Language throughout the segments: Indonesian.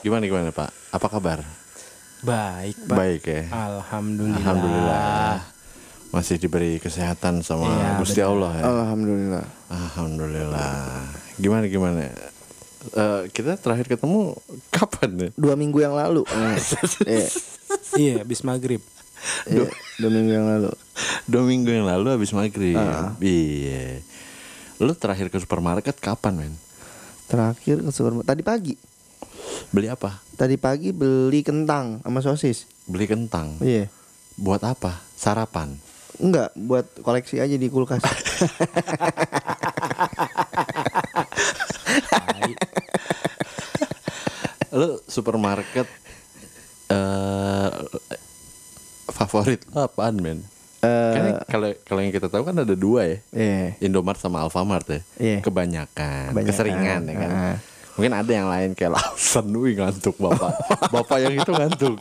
Gimana gimana Pak? Apa kabar? Baik, Pak. Baik ya. Alhamdulillah. Alhamdulillah. Masih diberi kesehatan sama Iya, Gusti Allah ya. Alhamdulillah. Alhamdulillah. Gimana gimana? Eh, kita terakhir ketemu kapan ya? Dua minggu yang lalu. Iya, Iya, habis maghrib. iya, dua minggu yang lalu. Dua minggu yang lalu habis maghrib. Ah. Iya. Lu terakhir ke supermarket kapan men? Terakhir ke supermarket tadi pagi. Beli apa? Tadi pagi beli kentang sama sosis. Beli kentang. Iya. Buat apa? Sarapan. Enggak, buat koleksi aja di kulkas. Lu supermarket eh favorit lu apaan men? Eh, Kan kalau kalau yang kita tahu kan ada dua ya. Iya. Indomart sama Alfamart ya. Iya. Kebanyakan, Kebanyakan, keseringan ya kan. ah. Mungkin ada yang lain kayak Lawson, wih ngantuk bapak. bapak yang itu ngantuk.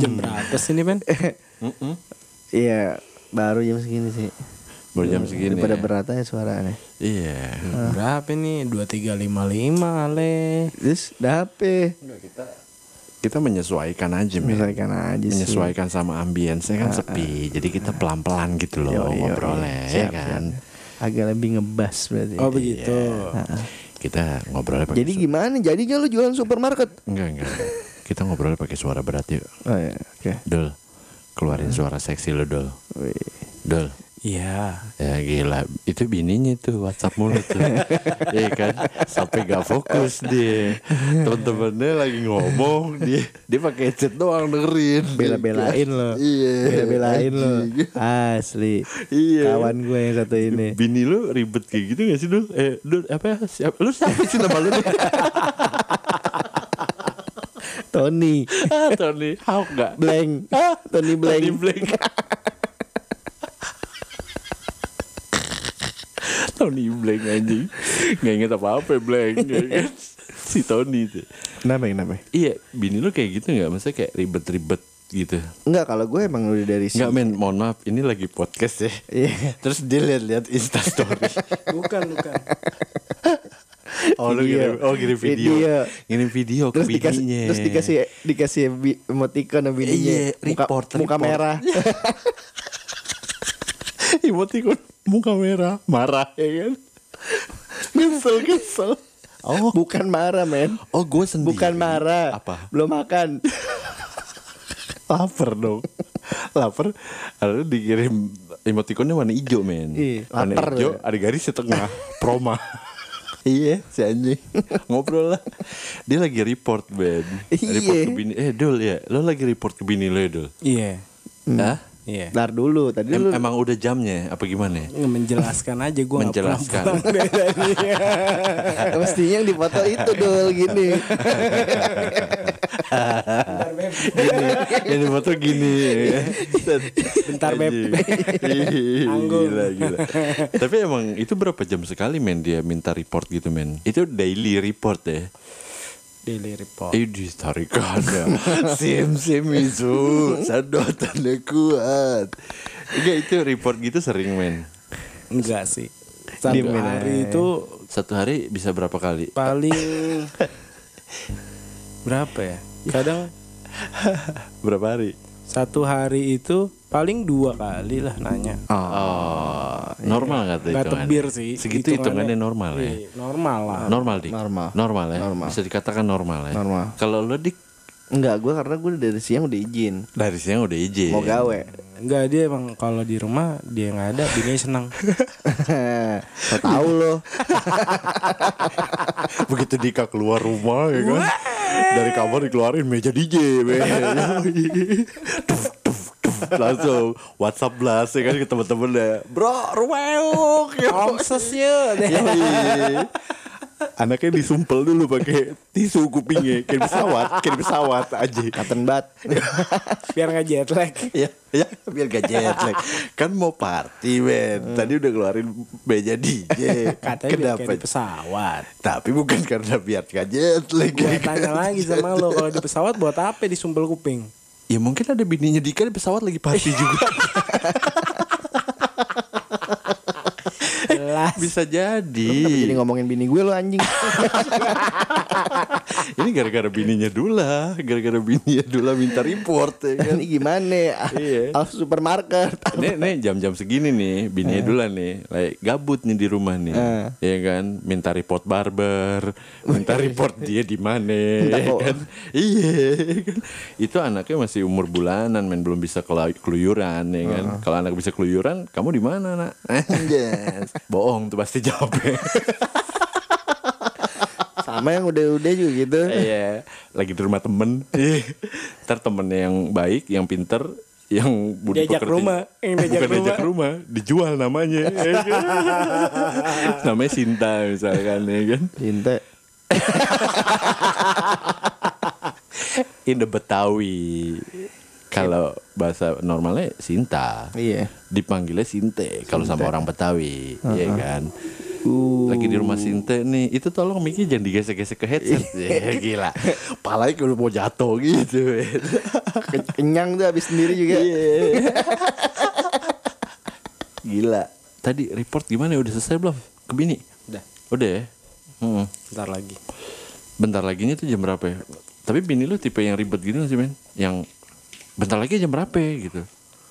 Jam berapa sih ini, Ben? Mm-mm. Iya, baru jam segini sih. Baru jam segini. Pada ya. beratnya suaranya. Iya. Berapa nih? 2355 ale. Terus dape. Kita menyesuaikan aja men. Menyesuaikan aja sih. Menyesuaikan sama ambience kan sepi. Jadi kita pelan-pelan gitu loh Yo, yo, ngobrolnya yo. ya kan. siap. Agak lebih ngebas berarti. Oh, begitu. Kita ngobrolnya pakai Jadi gimana? Jadinya lu jualan supermarket? Enggak, enggak. Kita ngobrolnya pakai suara berat yuk. Oh iya, oke. Dul. Keluarin suara seksi lo, Dul. Wih. Dul. Iya. Ya gila, itu bininya tuh WhatsApp mulu tuh. Iya kan? Sampai gak fokus dia. Temen-temennya lagi ngomong, dia dia pakai headset doang dengerin. Bela-belain lo. Iya. Bela-belain lo. anjing. Asli. Iya. Kawan gue yang satu ini. Bini lu ribet kayak gitu gak sih Dul? Eh, Dul apa ya? Siapa? Lu siapa sih nama lu? Tony. ah, Tony Hawk gak? Blank. Tony Blank. Tony Blank. Tony Blank anjing Gak inget apa-apa Blank ya kan? Si Tony tuh Kenapa kenapa? Iya bini lu kayak gitu gak? Maksudnya kayak ribet-ribet gitu Enggak, kalau gue emang udah dari sini. Enggak men, mohon maaf Ini lagi podcast ya Iya. Terus dia liat-liat instastory Bukan, bukan. Oh lu Video. ngirim, oh ngirim video Video. Ngirim video ke Terus dikasih bininya terus dikasih dikasih emoticon bininya. Iya, muka, report, muka report. merah. Emoticon muka merah Marah ya kan Kesel kesel Oh Bukan marah, men. Oh gue sendiri Bukan marah. Apa? Belum makan. Lapar dong Lapar Lalu dikirim Emoticonnya warna hijau men Warna hijau ya. Ada garis di tengah Proma Iya si anjing Ngobrol lah Dia lagi report Ben Report Iya. ke bini Eh Dul ya Lo lagi report ke bini lo ya Dul Iya. Hah? Iya. Ntar dulu, tadi Em- lu emang udah jamnya Apa gimana Menjelaskan aja gue Menjelaskan. mestinya yang dipoto itu dul gini. Gini Yang di foto gini Bentar, Beb. Anggung. Gila gila Tapi emang itu berapa jam sekali men Dia minta report gitu men Itu daily report ya Daily report. Eh ditarikannya Sim sim itu Sedotannya kuat Enggak itu report gitu sering men Enggak sih. Satu Diemin hari itu Satu hari bisa berapa kali paling berapa ya? Kadang Berapa hari satu hari itu paling dua kali lah nanya. Oh Normal gak tuh Nggak hitungannya? tebir sih. Segitu hitungannya normal ya Iya, normal lah. Normal dik Normal. Normal ya Normal. Bisa dikatakan normal ya Normal. Kalau lo dik Enggak, gue karena gue dari siang udah izin. Dari siang udah izin Mau gawe. Enggak dia emang kalau di rumah dia nggak ada, bini senang. So tahu lo. Begitu Dika keluar rumah ya kan Dari kamar dikeluarin meja DJ Langsung Whatsapp blast ya kan ke temen-temennya Bro rumah yuk Omses ya. Anaknya disumpel dulu pakai tisu kupingnya kayak pesawat, kayak pesawat aja. Katen bat. Biar nggak jet lag. Ya, ya biar gak jet lag. Kan mau party men. Tadi udah keluarin meja DJ. Katanya biar Kenapa? kayak di pesawat. Tapi bukan karena biar gak jet lag. Gua tanya lagi sama lo kalau di pesawat buat apa disumpel kuping? Ya mungkin ada bininya Dika di pesawat lagi party juga. jelas. Bisa jadi. Kenapa jadi ngomongin bini gue lo anjing Ini gara-gara bininya Dula, gara-gara bininya Dula minta report ya kan. Ini gimana Iya. Alf supermarket Nih, nih jam-jam segini nih, bininya Dula nih, like, gabut nih di rumah nih, Eh. ya kan, minta report barber, minta report dia di mana, ya kan, iya, kan. itu anaknya masih umur bulanan, men belum bisa keluyuran, ya kan, kalau anak bisa keluyuran, kamu di mana nak? Anjas, bohong tuh pasti jawabnya. Sama yang udah-udah juga gitu Iya, lagi di rumah temen. Iya. Ntar temennya yang baik, yang pinter, yang budi Diajak pekerti- rumah, yang diajak bukan diajak rumah, dijual namanya. ya kan? namanya Sinta misalkan ya kan. Cinta In the Betawi. Kalau bahasa normalnya Sinta. Iya Dipanggilnya Sinte kalau sama orang Betawi, ya kan. Uh. Lagi di rumah Sinte nih, itu tolong Miki jangan digesek-gesek ke headset. ya, gila. Palanya kalau mau jatuh gitu. Ke- Kenyang tuh habis sendiri juga Iya. Gila. Tadi report gimana? Udah selesai belum? Ke bini? Udah, Udah ya? Hmm. bentar lagi. Bentar lagi tuh jam berapa ya? Tapi bini lu tipe yang ribet gitu gak sih men? Yang bentar lagi jam berapa ya gitu?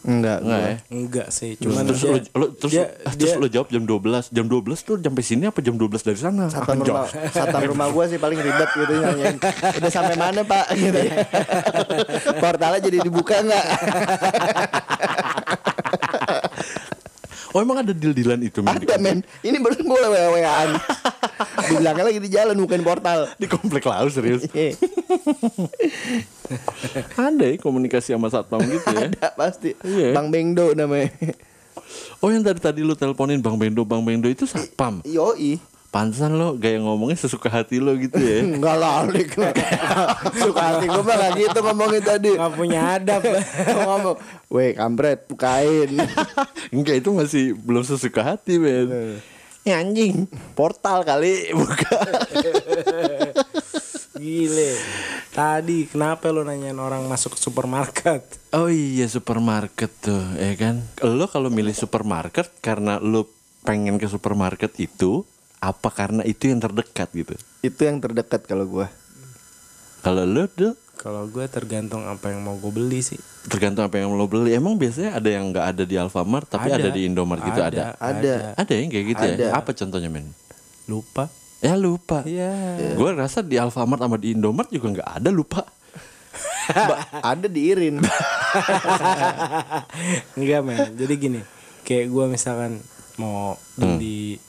Enggak Enggak gua. ya? Enggak sih, Terus, cuman terus, dia, lu, lu, terus, dia- terus dia- lu jawab jam 12 Jam 12 tuh sampai sini apa jam 12 dari sana? Satpam rumah, satpam rumah gue sih paling ribet gitu nanyain. Udah sampai mana pak? Gitu. Portalnya jadi dibuka nggak? Oh emang ada deal-dealan itu men? Ada men. Ini baru gue wa-waan. Dibilangnya lagi di jalan bukan portal. Di komplek lau serius Eh, Ada ya komunikasi sama satpam gitu ya Ada pasti. Iya. Bang Bengdo namanya. Oh yang tadi tadi lu teleponin Bang Bendo Bang Bendo itu satpam Yoi. Pansan lo gaya ngomongnya sesuka hati lo gitu ya Enggak lalik Suka hati gue mah gak gitu ngomongin tadi nggak punya adab. Ngomong Weh kampret bukain Enggak itu masih belum sesuka hati men Ya anjing Portal kali Buka Gile. Tadi kenapa lo nanyain orang masuk ke supermarket? Oh iya supermarket tuh ya kan Lo kalau milih supermarket Karena lo pengen ke supermarket itu Apa karena itu yang terdekat gitu Itu yang terdekat kalau gue Kalau lo tuh Kalau gue tergantung apa yang mau gue beli sih. Tergantung apa yang lo beli Emang biasanya ada yang nggak ada di Alfamart Tapi ada, di Indomart gitu ada Ada. Ada yang kayak gitu Ada. ya Apa contohnya men Lupa. Ya lupa. Iya. Gue rasa di Alfamart sama di Indomart juga nggak ada lupa. Ada di Irin. Enggak men. Jadi gini, kayak gue misalkan mau beli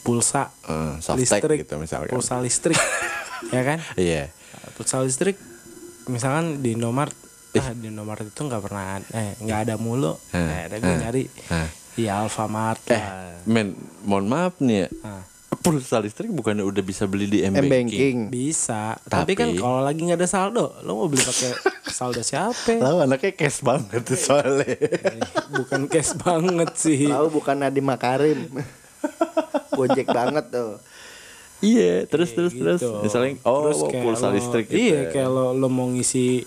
pulsa Eh, softtek listrik, gitu misalkan. pulsa listrik, ya kan? Iya. Pulsa listrik, misalkan di Indomart, ah di Indomart itu nggak pernah, eh nggak ada mulu. Eh, Nah, gue nyari. Eh. Di Alfamart Eh lah. men Mohon maaf nih ya Ah. Pulsa listrik bukannya udah bisa beli di M-Banking M-Banking Bisa, tapi, kan Tapi- kalau lagi nggak ada saldo, lo mau beli pakai saldo siapa? Tahu anaknya cash banget tuh soalnya Bukan cash banget sih. Tahu bukan Nadiem Makarim Gojek banget tuh Iya terus terus Gitu. terus Misalnya Oh Terus pulsa lo- listrik gitu Iya, ya. kayak lo, lo mau ngisi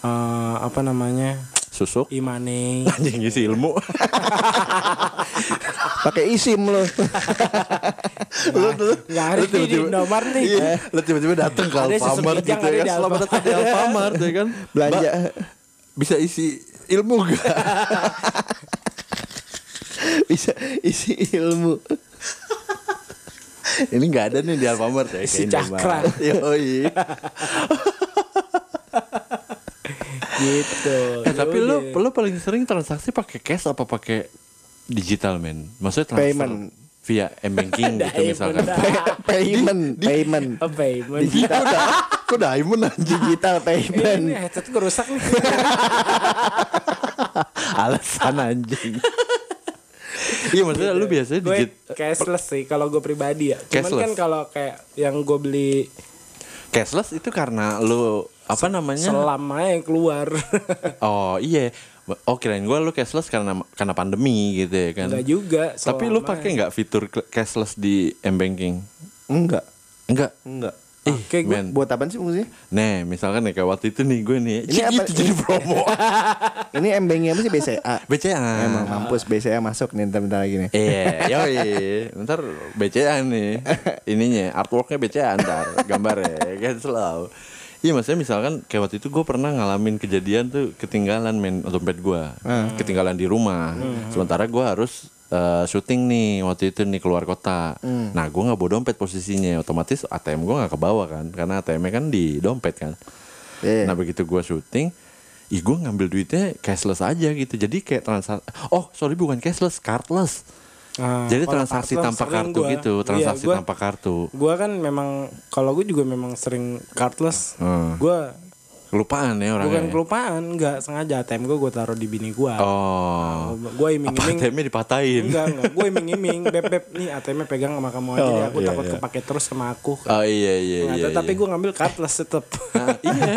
eh, apa namanya? Susuk e-money. Anjing ngisi ilmu Pakai isim lo Lu tuh Nggak ada di Indomart nih. Iya, Lu tiba-tiba datang ke Alfamart gitu ya kan Selamat datang di Alfamart ya kan Belanja Bisa isi ilmu gak? Bisa isi ilmu Ini nggak ada nih di Alfamart ya Isi cakra. Yoi. Gitu. Eh, tapi lu lu paling sering transaksi pakai cash apa pakai digital men? Maksudnya transfer Payment. via m-banking gitu misalkan. Payment Payment apa ya? Digital dah. Kok diamond anjing? Digital Ini payment headset gue rusak nih. Alasan anjing. Iya maksudnya lu biasanya gue digit cashless sih kalau gue pribadi ya. Cuman Cashless. kan kalau kayak yang gue beli cashless itu karena lu apa namanya? selama yang keluar. Oh iya. Oh kirain gue lu cashless karena karena pandemi gitu ya kan. Enggak juga. Tapi lu selama- pakai nggak fitur cashless di m-banking? Enggak Enggak. Enggak Ih, Oke, men. Buat apa sih fungsinya? Nih, misalkan nih kayak waktu itu nih gue nih. Ini apa- itu jadi promo. Ini embengnya apa sih BCA? BCA. Emang mampus BCA masuk nih bentar-bentar lagi nih. Iya, yoi. Ntar BCA nih. Ininya, artworknya BCA ntar. Gambarnya, kan selalu. Iya maksudnya misalkan kayak waktu itu gue pernah ngalamin kejadian tuh ketinggalan main dompet gue. Ketinggalan di rumah. Sementara gue harus eh, syuting nih waktu itu nih keluar kota. Nah gue nggak bawa dompet posisinya. Otomatis ATM gue nggak kebawa kan. Karena ATM-nya kan di dompet kan. Iya. Nah begitu gue syuting, ih gue ngambil duitnya cashless aja gitu. Jadi kayak transaksi, oh sorry bukan cashless, cardless. Ah, Jadi transaksi kartu tanpa kartu gua. gitu, Iya, transaksi gua- tanpa kartu. Gua kan memang kalau gue juga memang sering cardless. Hmm. Gua Kelupaan ya orangnya. bukan kelupaan, nggak sengaja ATM gue gue taruh di bini gue. Oh. Gue Apa iming-iming. ATM-nya dipatahin? Enggak, enggak. Gue iming-iming. Beb, beb, nih ATM-nya pegang sama kamu aja Oh, deh. Aku iya, takut iya. kepake terus sama aku. Oh iya iya Nah, iya. tapi iya. gue ngambil cardless tetep. Nah, iya,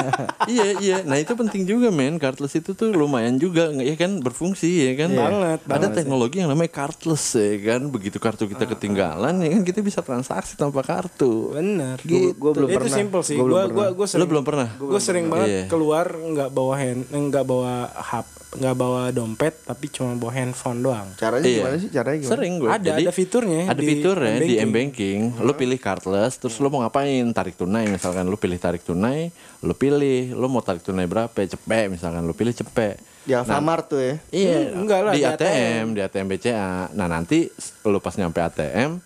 iya, iya. Nah itu penting juga men. Cardless itu tuh lumayan juga, ya kan berfungsi ya kan. Banget, Ada banget teknologi yang namanya cardless ya kan. Begitu kartu kita ketinggalan ya kan kita bisa transaksi tanpa kartu. Bener. Gua- gua belum Itu pernah. simple sih. Belum Gue pernah. gue gue sering belum pernah? gue sering banget Iya. keluar nggak bawa hand nggak bawa hap nggak bawa dompet tapi cuma bawa handphone doang Caranya Iya. gimana sih? Caranya gimana? Sering gue. Ada- ada fiturnya Ada di fiturnya di M-banking. M-banking. Lo pilih cardless, terus lo mau ngapain? Tarik tunai misalkan lo pilih tarik tunai, lo pilih lo mau tarik tunai berapa? Cepet misalkan lo pilih cepet. Di Alfamart tuh ya. Iya, Hmm, enggak lah, di di ATM, di ATM BCA. Nah nanti lo pas nyampe ATM,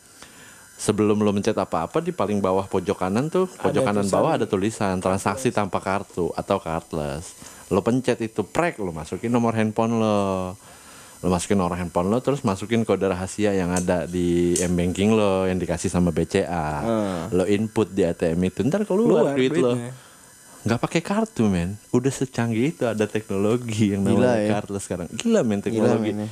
sebelum lo mencet apa-apa di paling bawah pojok kanan tuh, pojok kanan bawah ada tulisan transaksi tanpa kartu atau cardless. Lo pencet itu, prek lo masukin nomor handphone lo. Lo masukin nomor handphone lo, terus masukin kode rahasia yang ada di m banking lo yang dikasih sama BCA. Lo input di ATM itu, ntar keluar Keluar duit lo. nggak pakai kartu men udah secanggih itu ada teknologi yang Gila namanya ya. cardless sekarang gila men Gila teknologi men ya.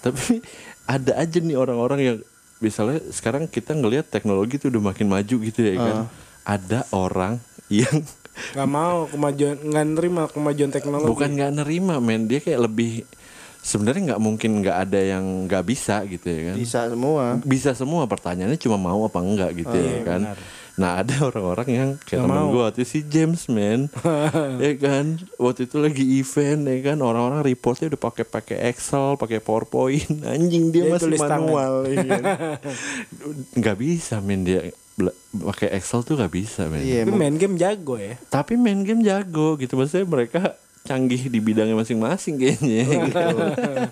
tapi ada aja nih orang-orang yang misalnya sekarang kita ngelihat teknologi itu udah makin maju gitu ya kan? Ada orang yang nggak mau kemajuan nggak nerima kemajuan teknologi. Bukan nggak nerima men. Dia kayak lebih sebenarnya nggak mungkin nggak ada yang nggak bisa gitu ya kan? Bisa semua. bisa semua pertanyaannya cuma mau apa enggak gitu ya kan nah ada orang-orang yang kayak temen gue waktu si James man. Ya kan? Waktu itu lagi event ya kan? Orang-orang reportnya udah pakai pakai Excel pakai PowerPoint. Anjing dia, Dia masih tangan. manual ya kan. nggak bisa men dia pakai Excel tuh nggak bisa men Iya, tapi main game jago ya. Tapi main game jago gitu. Maksudnya mereka canggih di bidangnya masing-masing kayaknya gitu.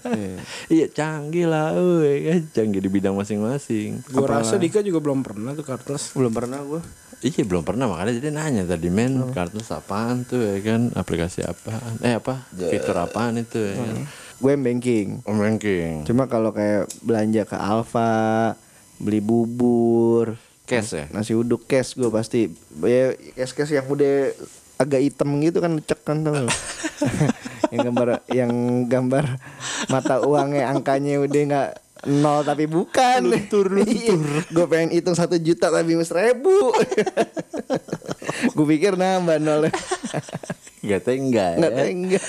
iya canggih lah uy, kan. Canggih di bidang masing-masing. Gue rasa Dika juga belum pernah tuh cardless belum pernah gua. Iya belum pernah. Makanya jadi nanya tadi men kartu apaan tuh ya kan? Aplikasi apaan? Eh apa? Fitur apaan itu ya kan? Gue banking. Home banking. Cuma kalau kayak belanja ke Alfa, beli bubur, cash ya? nasi uduk cash gue pasti. Ya cash cash yang udah agak hitam gitu kan cek kan nggak? yang gambar yang gambar mata uangnya angkanya udah nggak nol tapi bukan. Luntur luntur. Gue pengen hitung satu juta tapi seribu gue pikir nambah nol. Gak nggak ya. Tahu enggak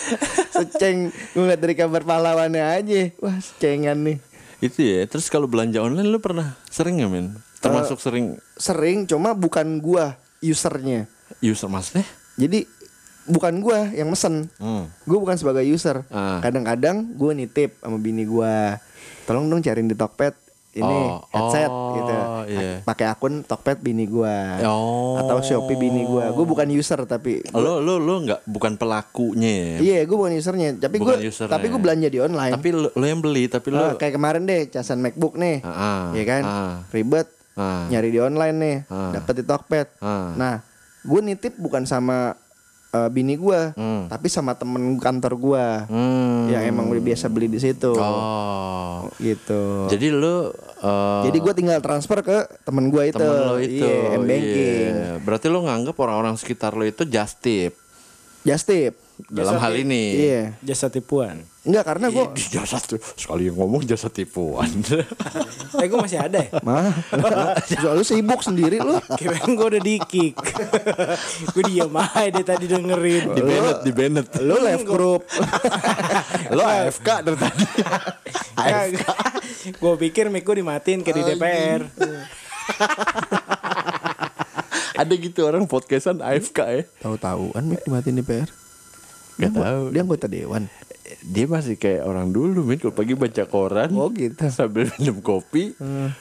seceng gue ngeliat dari kabar pahlawannya aja. Wah secengan nih. Itu ya terus kalau belanja online lu pernah sering gak men termasuk sering? sering cuma bukan gua usernya. User maksudnya jadi bukan gua yang mesen hmm. gue bukan sebagai user Ah. kadang-kadang gue nitip sama bini gua tolong dong cariin di Tokped ini Oh, headset oh, gitu iya. pakai akun Tokped bini gua Oh. atau Shopee bini gua gue bukan user tapi lo lo lo nggak bukan pelakunya ya iya gue bukan usernya tapi Bukan gue usernya. tapi gue belanja di online tapi lo, lo yang beli tapi lo Ah, kayak kemarin deh casan MacBook nih Ah, Iya kan ah. ribet Ah. nyari di online nih Ah. dapat di Tokped Ah. nah gue nitip bukan sama eh, bini gua Hmm. tapi sama temen kantor gua. Hmm. yang emang udah biasa beli di situ. Oh. gitu. Jadi lu eh, jadi gue tinggal transfer ke temen gua itu. temen lo itu. Iya m banking. Iya. Berarti lu nganggap orang-orang sekitar lo itu just tip? Just tip. Dalam hal ini. iya. Jasa tipuan enggak karena gue jasa tuh sekali ngomong jasa tipuan. eh gue masih ada ya mah soalnya sibuk sendiri lu kirain gue udah di kick gue diam aja deh tadi dengerin di Bennett, di Bennett. lu live group Lo AFK dari tadi. gue pikir mic gue dimatiin kayak di DPR Ada gitu orang podcastan AFK ya. Tahu-tahuan Mik dimatiin di PR. Gak Dia- tahu. Dia anggota dewan. Dia masih kayak orang dulu min kalau pagi baca koran. Oh, gitu. Sambil minum kopi,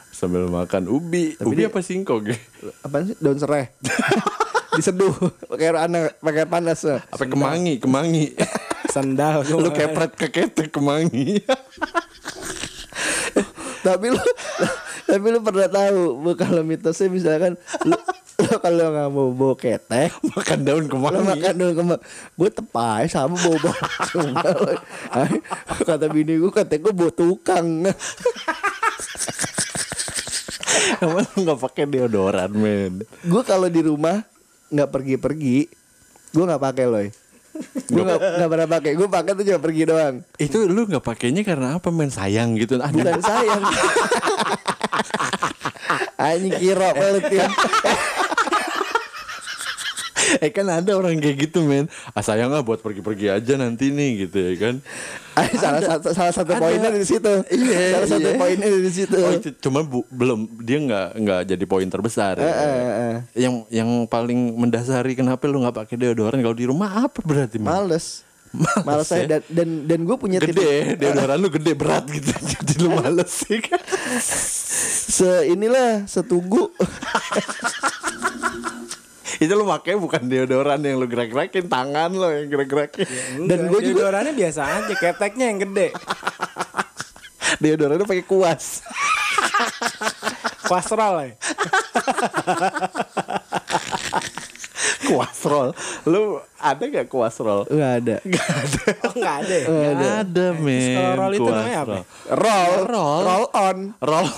sambil makan ubi. ubi dia- apa singkong? Apaan sih? Daun serai. Diseduh pakai anak pakai panas. Apa kemangi, kemangi. Sendal gua lu kepret ke ketek kemangi. tapi lu tapi lu pernah tahu kalau mitosnya misalkan lu, lu kalau nggak mau bawa ketek Makan daun lu kemangi. makan dulu kembang gue tepai sama bawa bawa kata bini gue ketek gue bawa tukang. Emang lu nggak pakai deodoran men? gue kalau di rumah nggak pergi-pergi gue nggak pakai loy. Gue nggak nggak pernah pakai gue pakai tuh cuma pergi doang. Itu lu nggak pakainya karena apa men? Sayang gitu? Bukan sayang. Anjing kira pelit ya eh kan ada orang kayak gitu men ah sayang ah buat pergi-pergi aja nanti nih gitu ya kan Ah, salah satu salah satu Ada. poinnya di situ. Iya, salah satu iya. poinnya di situ. oh itu cuma bu- belum dia nggak nggak jadi poin terbesar Eh, eh, eh. yang yang paling mendasari kenapa lu nggak pakai deodoran kalau di rumah apa berarti men? Males. Males Males saya ya? dan dan, dan gue punya tipe gede deodoran lu gede berat gitu jadi lu males sih kan se inilah setugu. Itu lu pakai bukan deodoran yang lu gerak-gerakin tangan lo yang gerak-gerakin Dan gua juga- deodorannya biasa aja, keteknya yang gede. deodorannya pakai kuas Kolesterol ya. kuasrol lu ada gak kuasrol Enggak ada. Oh, enggak ada. ya? Gak ada men kalau roll itu namanya apa? Roll, Roll. roll on, Roll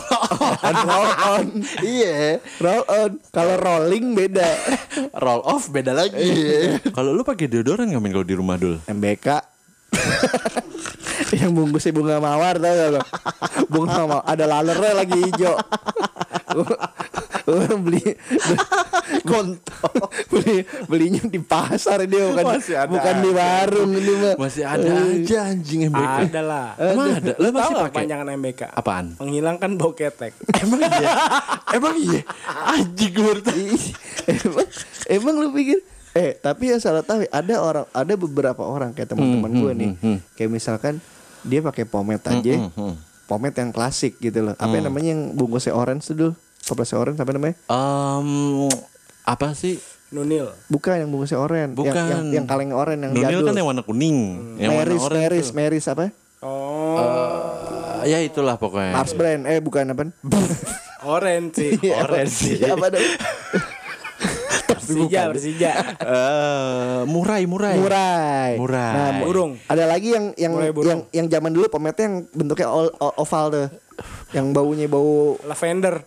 on roll on. Iya Roll on. Kalau rolling beda. Roll off beda lagi Kalau lu pakai deodoran gak men kalau di rumah dulu? MBK. yang bungkusnya bunga mawar tau gak lo? Bunga mawar ada lalernya lagi hijau. Beli kontol beli belinya di pasar dia bukan Masih ada bukan di warung ini mah Masih ada aja anjing MBK Ada lah. Emang ada? Lu Tahu masih pakai? panjangan MBK? Apaan? Menghilangkan bau ketek. Emang iya? Emang iya? Anjing gue emang emang lu pikir eh tapi yang salah tahu ada orang ada beberapa orang kayak teman-teman gue nih kayak misalkan dia pakai pomade aja pomade yang klasik gitu loh apa yang namanya yang bungkusnya orange tuh dulu toplesnya orange apa namanya Em, Apa sih? Nunil. bukan yang bungkusnya orange Bukan yang yang, yang kaleng orange yang Nunil jadul kan yang warna kuning Yang warna Meris orange Meris tuh. Meris apa Oh, Eh, Ya itulah pokoknya Mars brand eh bukan apa orange sih. Orange sih. apa dong Persija, Persija. Eh, Murai Murai Murai. Murai. Nah, Burung. Ada lagi yang yang yang yang zaman dulu pomade yang bentuknya oval tuh. Yang baunya bau Lavender.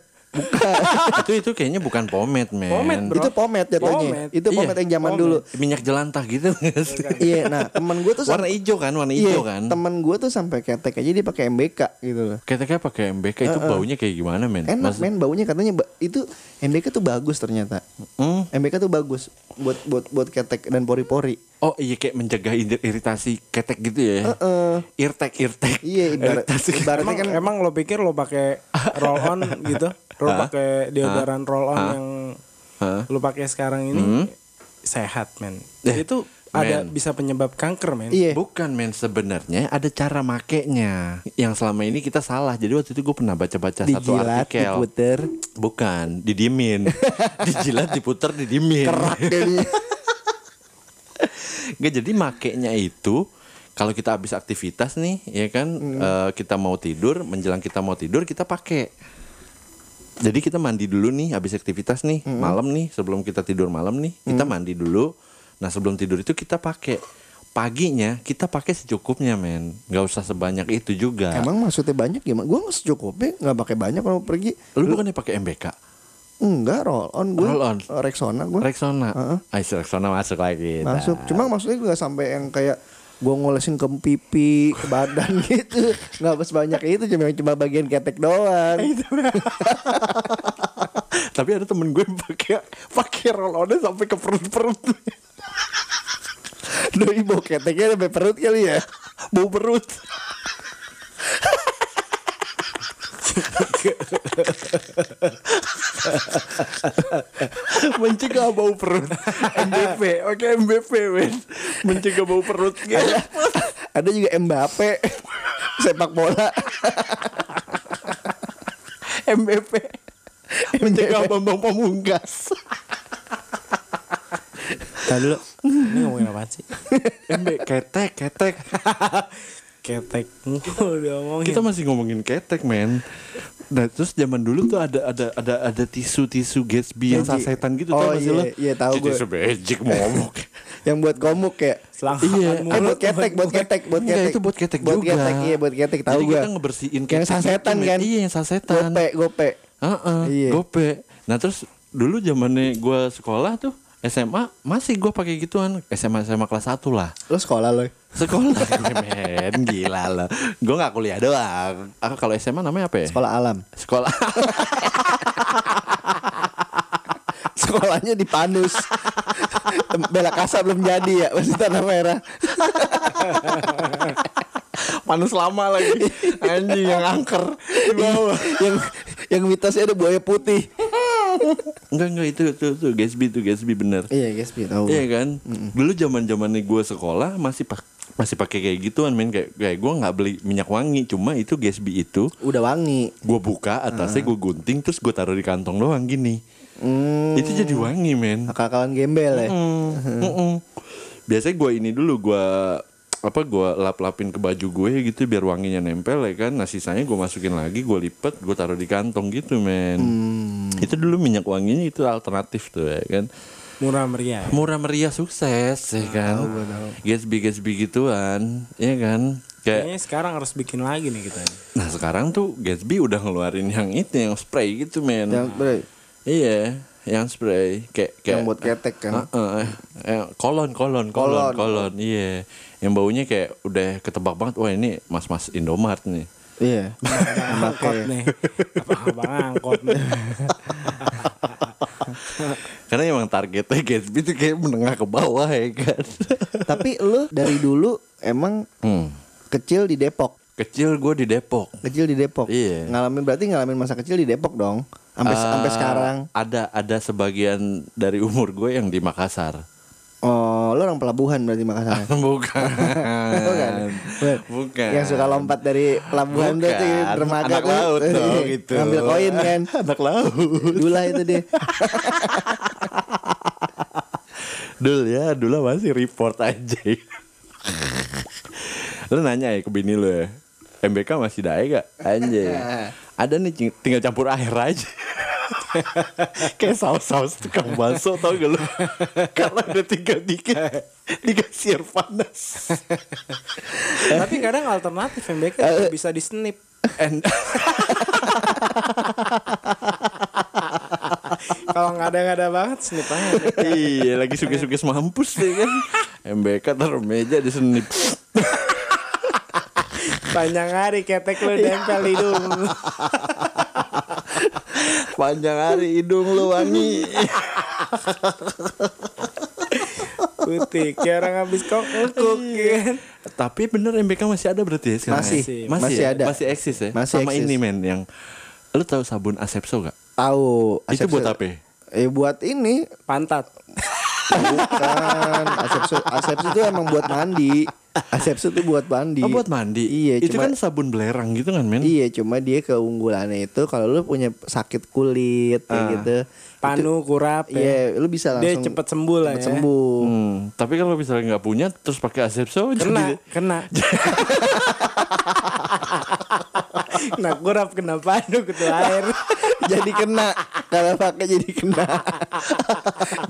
Itu itu kayaknya bukan pomade men Pomade, bro. itu pomade jatuhnya. Pomade. Itu Iya, pomade yang zaman pomade. dulu. minyak jelantah gitu nggak sih? iya, nah teman gue tuh warna hijau kan warna iya, hijau kan teman gue tuh sampai ketek aja dia pakai MBK gitu loh. keteknya pakai MBK itu baunya kayak gimana men Enak Mas- men baunya katanya ba- itu MBK tuh bagus ternyata. Hmm? MBK tuh bagus buat buat buat ketek dan pori-pori. oh iya kayak mencegah ir- iritasi ketek gitu ya Heeh. irtek irtek Iya, ibarat, Iritasi. ibaratnya Emang, kan emang lo pikir lo pakai roll on gitu? Lo pakai deodoran roll on yang lo pakai sekarang ini sehat men. Eh, Itu ada bisa penyebab kanker men. Iya. Bukan men sebenarnya ada cara makainya yang selama ini kita salah. Jadi waktu itu gue pernah baca-baca satu dijilat, artikel. diputer, Bukan, didiemin. Dijilat, diputer, didiemin. kerak. Nggak jadi makainya itu kalau kita habis aktivitas nih, ya kan, eh, kita mau tidur, menjelang kita mau tidur kita pakai. Jadi kita mandi dulu nih habis aktivitas nih, malam nih sebelum kita tidur malam nih, kita mandi dulu. Nah, sebelum tidur itu kita pakai. Paginya kita pakai secukupnya, men. nggak usah sebanyak itu juga. Emang maksudnya banyak gimana? Gue nggak secukupnya nggak pakai banyak kalau pergi. Lu bukannya pakai MBK? Enggak roll on gue. Roll on. Rexona gue. Rexona. Heeh. Ais Rexona masuk lagi. Nah. Masuk. Cuma maksudnya gue nggak sampai yang kayak gue ngolesin ke pipi, ke badan gitu. Nggak sebanyak itu cuma cuma bagian ketek doang. Tapi ada temen gue yang pakai pakai roll onnya sampai ke perut-perut. Doi bau keteknya sampai perut kali ya. Bau perut. Mencegah bau perut. MBP, oke MBP men. Mencegah bau perut. Ada juga Mbappe sepak bola. MBP. Mencegah Bambang Pamungkas. Tadi dulu. Ini ngomongin apa sih? MB ketek, ketek. Ketek. Udah ngomongin. Kita masih ngomongin ketek, men. Nah, terus zaman dulu tuh ada ada ada ada tisu-tisu Gatsby yang sasetan gitu Oh, tau gak sih iya, lo? iya, tahu gue. Tisu magic ngomong. Yang buat komuk ya. Selangkangan Iya. Eh buat ketek, buat ketek, buat Enggak, ketek. itu buat ketek buat juga. ketek, iya buat ketek tahu Jadi gua. kita ngebersihin Yang ketek sasetan gitu, kan? Iya, yang sasetan. Gope, gope. Heeh, Iya. gope. Nah, terus dulu zamannya gua sekolah tuh SMA masih gua pakai gituan SMA SMA kelas 1 lah Lo sekolah lo. sekolah men gila lah gua nggak kuliah doang aku kalau SMA namanya apa ya Sekolah alam. sekolah Sekolahnya di Panus. Bela Kasa belum jadi ya, masih tanah merah. panus lama lagi anjing yang angker di bawah yang yang mitosnya ada buaya putih. Enggak enggak itu itu itu Gatsby itu Gatsby bener. Iya, guys, tahu. Iya kan? Dulu zaman zamannya gue sekolah masih pak masih pakai kayak gituan men. Kayak kayak gue nggak beli minyak wangi cuma itu Gatsby itu. Udah wangi. gue buka atasnya gue gunting terus gue taruh di kantong doang gini. Hmm. itu jadi wangi men. Akal-akalan gembel ya. Mm, mm-mm. biasanya gue ini dulu gue apa gue lap lapin ke baju gue gitu biar wanginya nempel ya kan. Nah sisanya gue masukin lagi gue lipet gue taruh di kantong gitu men itu dulu minyak wanginya itu alternatif tuh ya kan? Murah meriah. murah meriah sukses ya kan? Gatsby Gatsby gituan ya kan? Kayak Kayaknya sekarang harus bikin lagi nih kita. nah sekarang tuh Gatsby udah ngeluarin yang itu yang spray gitu men. Yang bre, iya yang spray. Kayak kayak yang buat ketek kan. Heeh, eh, kolon kolon kolon Kolon. kolon iya. Yang baunya kayak udah ketebak banget. Wah ini mas mas Indomart nih Iya. Angkot nih. Apa abang angkot nih. karena emang targetnya Gatsby tuh kayak menengah ke bawah ya kan Tapi lu dari dulu emang hmm. kecil di Depok. kecil gue di Depok Kecil di Depok. Iya. Ngalamin berarti ngalamin masa kecil di Depok dong. Sampai Eh, sampai sekarang. ada ada sebagian dari umur gue yang di Makassar Oh, lu orang pelabuhan berarti Makassar. bukan Bukan. Bukan. bukan Yang suka lompat dari pelabuhan tuh tuh Bukan. dermaga Anak tuh. laut Iya, dong itu Ngambil koin kan. anak laut Dula itu dia. Dul ya, Dula masih report aja. lu nanya ya ke bini lu ya. MBK masih dae gak? Anjay. Ada nih tinggal campur air aja. Kayak saus-saus tukang bakso tau gak lu? Karena udah tinggal dikit dikasih air panas. Tapi kadang alternatif MBK juga bisa di snip. And Kalau nggak ada nggak ada banget snip aja. iya lagi suges-suges mampus deh kan. MBK taruh meja di senip. Panjang hari ketek lu nempel hidung. Panjang hari hidung lu wangi. Putih kayak orang habis kok ngekuk kan. Tapi bener MBK masih ada berarti ya sekarang? Masih, ya? masih ya? ada. Masih eksis ya? Masih Sama eksis. ini men yang Lu tahu sabun Asepso gak? Tahu. Itu buat apa? ya? Eh buat ini Pantat. Bukan asepso asepso itu emang buat mandi asepso itu buat mandi Oh buat mandi? iya Itu cuma kan sabun belerang gitu kan men? iya cuma dia keunggulannya itu kalau lu punya sakit kulit kayak Ah. gitu Panu kurap itu- ya. iya lu bisa Dia langsung cepet sembuh lah cepet ya. sembuh Hmm, tapi kalau misalnya nggak punya terus pakai Asepso Kena, jadi kena. kena kurap, kena panu, ketua air. jadi kena kalau pakai jadi kena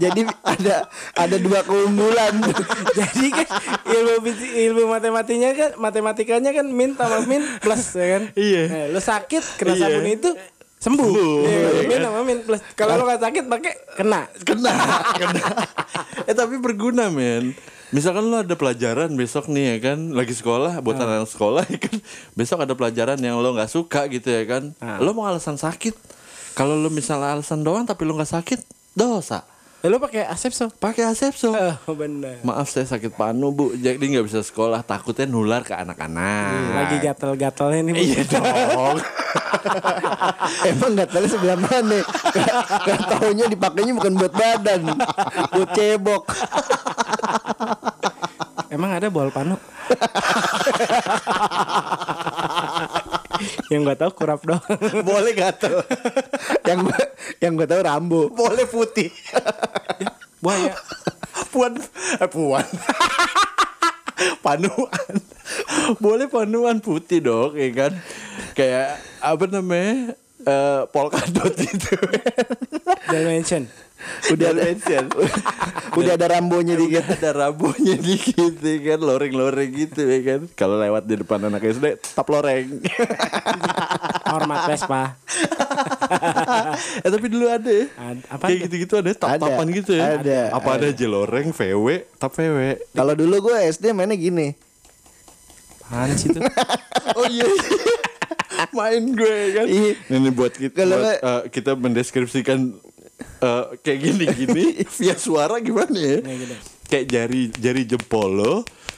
jadi ada ada dua keunggulan Jadi kan ilmu ilmu matematikanya kan matematikanya kan min tambah min plus ya kan. Iya. Nah, lu sakit kena Iya. sabun itu sembuh. Sembuh, Iya, iya min sama min plus. Kalau lu gak sakit pakai kena. kena, kena. eh tapi berguna men. Misalkan lu ada pelajaran besok nih ya kan, lagi sekolah buat anak sekolah ya kan, besok ada pelajaran yang lo nggak suka gitu ya kan, Ah. lo mau alasan sakit. Kalau lo misalnya alasan doang tapi lo nggak sakit, dosa. Eh, Lu pakai asepso? Pakai asepso. Oh, bener. Maaf saya sakit panu bu, jadi nggak bisa sekolah. Takutnya nular ke anak-anak. Lagi gatel-gatelnya nih. Bu. Iya dong. Emang tahu sebelah mana. Gak taunya dipakainya bukan buat badan, buat cebok. Emang ada bol panu? yang gak tahu kurap doang. Boleh gatel. yang gua, yang gue tahu rambu. Boleh putih. Buaya. puan, eh, puan. panuan. Boleh panuan putih dong, ya kan? Kayak apa namanya? Eh, polkadot itu. Dimension. Udah ada udah ada rambonya dikit. ada rabunya dikit ya kan loreng-loreng gitu ya kan kalau lewat di depan anak SD tap loreng Hormat Vespa. eh tapi dulu ada ya apa kayak tuh? gitu-gitu ada tap-tapan Ada, gitu ya ada, apa ada aja loreng VW tap VW Kalau dulu gue SD mainnya gini. Apaan sih itu? oh iya main gue kan Iya. ini buat kita buat, eh, kita mendeskripsikan eh, kayak gini-gini via suara gimana ya Kayak gitu. kayak jari jari jempol lo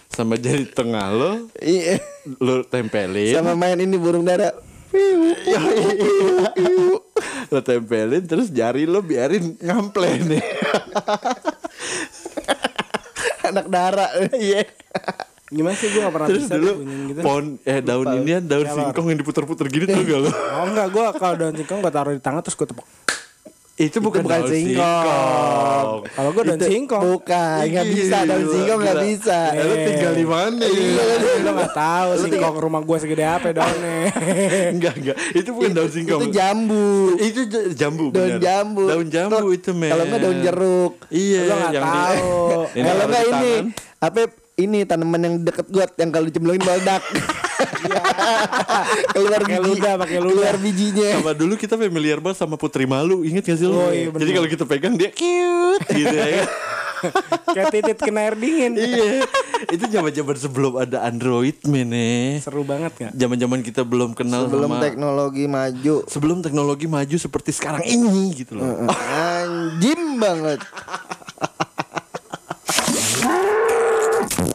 sama jari tengah lo Iya. lo tempelin Sama main ini burung dara. lo tempelin terus jari lo biarin ngample nih Anak dara. Iya. Gimana sih gue gak pernah terus bisa dulu gitu. pohon eh daun inian daun Kelor. singkong yang diputer-puter gini tuh gak lo Oh enggak, gue kalau daun singkong gue taruh di tangan terus gue tepuk. Itu bukan, bukan daun singkong. Kalau gue daun singkong. Bukan, nggak bisa daun singkong nggak bisa. Eh, lo tinggal di mana ya? Lo gak tahu singkong rumah gue segede apa daunnya. enggak enggak itu bukan daun singkong Itu jambu. itu jambu Daun bener. jambu. daun jambu itu men Kalau nggak daun jeruk. iya Lo nggak tahu. Kalau nggak ini apa ini tanaman yang deket got yang kalau dicemplungin meledak. keluar Pakai biji, ludah, pakai keluar bijinya. sama dulu kita familiar banget sama putri malu inget gak sih lo Oh, iya, jadi kalau kita pegang dia cute gitu ya? Kayak titit kena air dingin. iya itu zaman zaman sebelum ada android men eh. Seru banget gak? zaman zaman kita belum kenal Sebelum sama teknologi maju. sebelum teknologi maju seperti sekarang ini gitu loh Anjim banget.